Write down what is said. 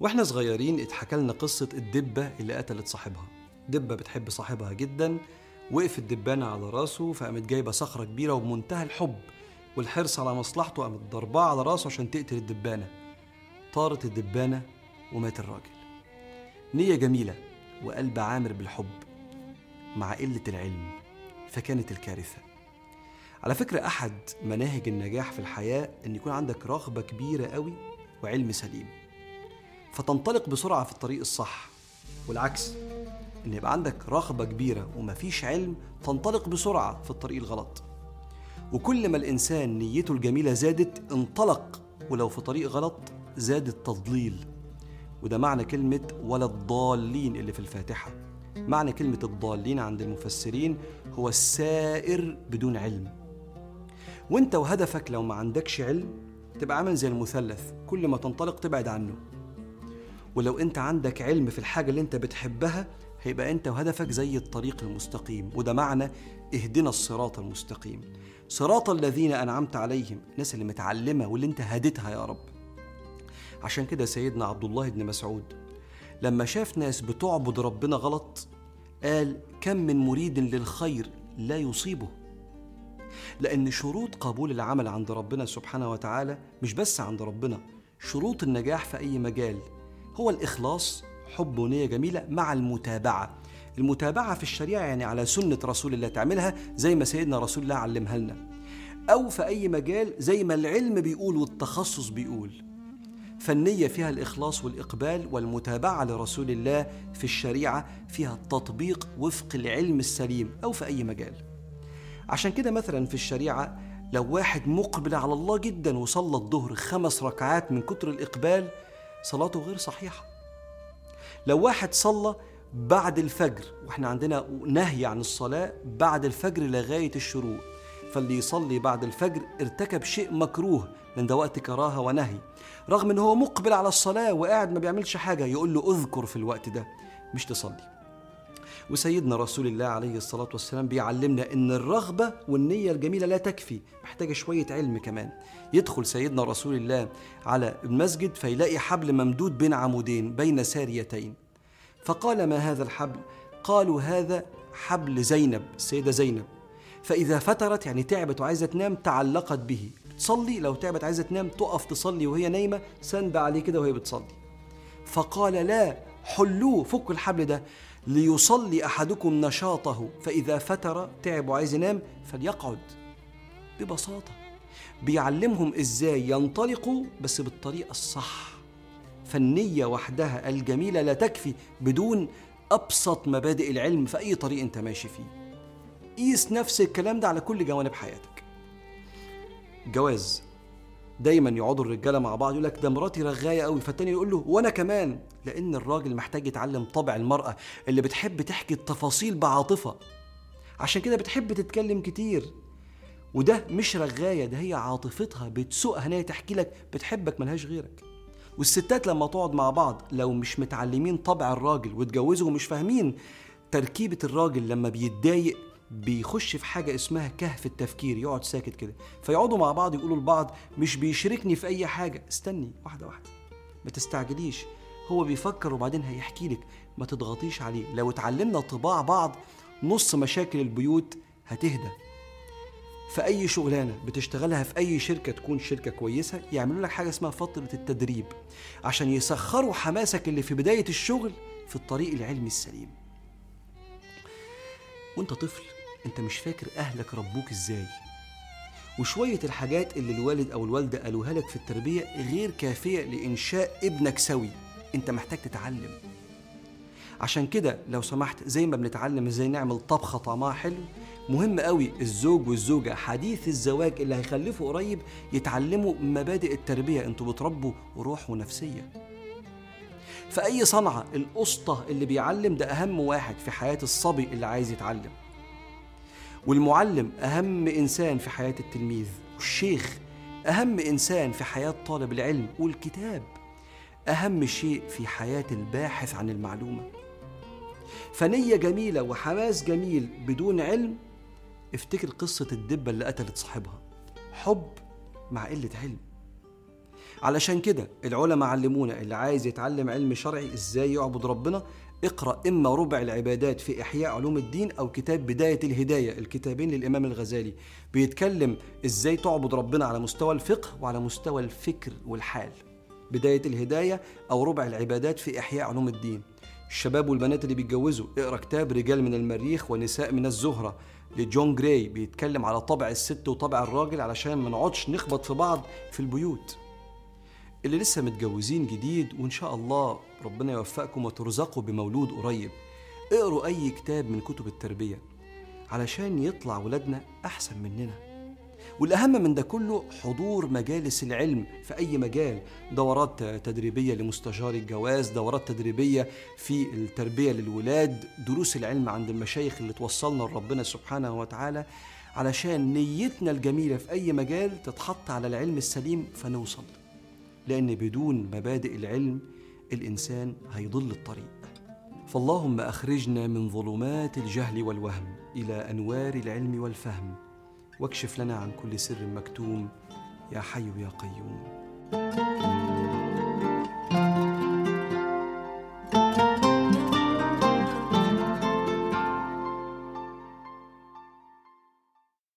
وإحنا صغيرين اتحكى لنا قصة الدبة اللي قتلت صاحبها. دبة بتحب صاحبها جدا وقف الدبانة على راسه فقامت جايبة صخرة كبيرة وبمنتهى الحب والحرص على مصلحته قامت ضرباه على راسه عشان تقتل الدبانة. طارت الدبانة ومات الراجل. نية جميلة وقلب عامر بالحب مع قلة العلم فكانت الكارثة. على فكرة أحد مناهج النجاح في الحياة إن يكون عندك رغبة كبيرة قوي وعلم سليم. فتنطلق بسرعة في الطريق الصح. والعكس إن يبقى عندك رغبة كبيرة ومفيش علم تنطلق بسرعة في الطريق الغلط. وكل ما الإنسان نيته الجميلة زادت انطلق ولو في طريق غلط زاد التضليل. وده معنى كلمة ولا الضالين اللي في الفاتحة. معنى كلمة الضالين عند المفسرين هو السائر بدون علم. وانت وهدفك لو ما عندكش علم تبقى عامل زي المثلث. كل ما تنطلق تبعد عنه. ولو انت عندك علم في الحاجة اللي انت بتحبها هيبقى انت وهدفك زي الطريق المستقيم. وده معنى اهدنا الصراط المستقيم. صراط الذين أنعمت عليهم الناس اللي متعلمة واللي انت هديتها يا رب. عشان كده سيدنا عبد الله بن مسعود لما شاف ناس بتعبد ربنا غلط قال كم من مريد للخير لا يصيبه. لأن شروط قبول العمل عند ربنا سبحانه وتعالى مش بس عند ربنا شروط النجاح في أي مجال. هو الإخلاص حب ونية جميلة مع المتابعة. المتابعة في الشريعة يعني على سنة رسول الله تعملها زي ما سيدنا رسول الله علمها لنا. أو في أي مجال زي ما العلم بيقول والتخصص بيقول. فالنية فيها الإخلاص والإقبال والمتابعة لرسول الله في الشريعة فيها التطبيق وفق العلم السليم أو في أي مجال. عشان كده مثلا في الشريعة لو واحد مقبل على الله جدا وصلى الظهر خمس ركعات من كتر الإقبال صلاته غير صحيحة. لو واحد صلى بعد الفجر وإحنا عندنا نهي عن الصلاة بعد الفجر لغاية الشروق فاللي يصلي بعد الفجر ارتكب شيء مكروه لأن ده وقت كراهة ونهي. رغم إن هو مقبل على الصلاة وقاعد ما بيعملش حاجة يقول له اذكر في الوقت ده مش تصلي. وسيدنا رسول الله عليه الصلاة والسلام بيعلمنا إن الرغبة والنية الجميلة لا تكفي محتاجة شوية علم كمان. يدخل سيدنا رسول الله على المسجد فيلاقي حبل ممدود بين عمودين بين ساريتين. فقال ما هذا الحبل؟ قالوا هذا حبل زينب السيدة زينب. فإذا فترت يعني تعبت وعايزة تنام تعلقت به. تصلي لو تعبت عايزة تنام تقف تصلي وهي نايمة سند عليه كده وهي بتصلي. فقال لا حلوة فك الحبل ده. ليصلي أحدكم نشاطه فإذا فتر تعب وعايز ينام فليقعد. ببساطة. بيعلمهم إزاي ينطلقوا بس بالطريقة الصح. فالنية وحدها الجميلة لا تكفي بدون أبسط مبادئ العلم في أي طريق أنت ماشي فيه. قيس نفس الكلام ده على كل جوانب حياتك. جواز. دايما يقعدوا الرجالة مع بعض يقول لك ده مراتي رغاية قوي فالتاني يقول له وأنا كمان. لأن الراجل محتاج يتعلم طبع المرأة اللي بتحب تحكي التفاصيل بعاطفة. عشان كده بتحب تتكلم كتير. وده مش رغاية ده هي عاطفتها بتسوقها إن هي تحكي لك بتحبك ملهاش غيرك. والستات لما تقعد مع بعض لو مش متعلمين طبع الراجل واتجوزوا ومش فاهمين تركيبة الراجل لما بيتضايق بيخش في حاجة اسمها كهف التفكير يقعد ساكت كده. فيقعدوا مع بعض يقولوا لبعض مش بيشاركني في أي حاجة. استني واحدة واحدة. ما تستعجليش. هو بيفكر وبعدين هيحكي لك. ما تضغطيش عليه. لو اتعلمنا طباع بعض نص مشاكل البيوت هتهدى. في أي شغلانة بتشتغلها في أي شركة تكون شركة كويسة يعملوا لك حاجة اسمها فترة التدريب. عشان يسخروا حماسك اللي في بداية الشغل في الطريق العلمي السليم. وأنت طفل انت مش فاكر اهلك ربوك إزاي. وشوية الحاجات اللي الوالد أو الوالدة قالوها لك في التربية غير كافية لإنشاء ابنك سوي. أنت محتاج تتعلم. عشان كده لو سمحت زي ما بنتعلم إزاي نعمل طبخة طعمها حلو مهم قوي الزوج والزوجة حديث الزواج اللي هيخلفوا قريب يتعلموا مبادئ التربية أنتوا بتربوا روح ونفسية. في أي صنعة الأسطى اللي بيعلم ده أهم واحد في حياة الصبي اللي عايز يتعلم. والمعلم أهم إنسان في حياة التلميذ والشيخ أهم إنسان في حياة طالب العلم والكتاب أهم شيء في حياة الباحث عن المعلومة. فنية جميلة وحماس جميل بدون علم افتكر قصة الدبة اللي قتلت صاحبها. حب مع قلة علم. علشان كده العلماء علمونا اللي عايز يتعلم علم شرعي إزاي يعبد ربنا اقرأ إما ربع العبادات في إحياء علوم الدين أو كتاب بداية الهداية الكتابين للإمام الغزالي. بيتكلم إزاي تعبد ربنا على مستوى الفقه وعلى مستوى الفكر والحال. بداية الهداية أو ربع العبادات في إحياء علوم الدين. الشباب والبنات اللي بيتجوزوا اقرأ كتاب رجال من المريخ ونساء من الزهرة. لجون جراي بيتكلم على طبع الست وطبع الراجل علشان ما نقعدش نخبط في بعض في البيوت. اللي لسه متجوزين جديد وإن شاء الله ربنا يوفقكم وترزقوا بمولود قريب. اقروا أي كتاب من كتب التربية علشان يطلع ولادنا أحسن مننا. والأهم من ده كله حضور مجالس العلم في أي مجال. دورات تدريبية لمستشار الجواز دورات تدريبية في التربية للولاد دروس العلم عند المشايخ اللي توصلنا لربنا سبحانه وتعالى علشان نيتنا الجميلة في أي مجال تتحط على العلم السليم فنوصل. لأن بدون مبادئ العلم الإنسان هيضل الطريق. فاللهم أخرجنا من ظلمات الجهل والوهم إلى أنوار العلم والفهم. واكشف لنا عن كل سر مكتوم. يا حي يا قيوم.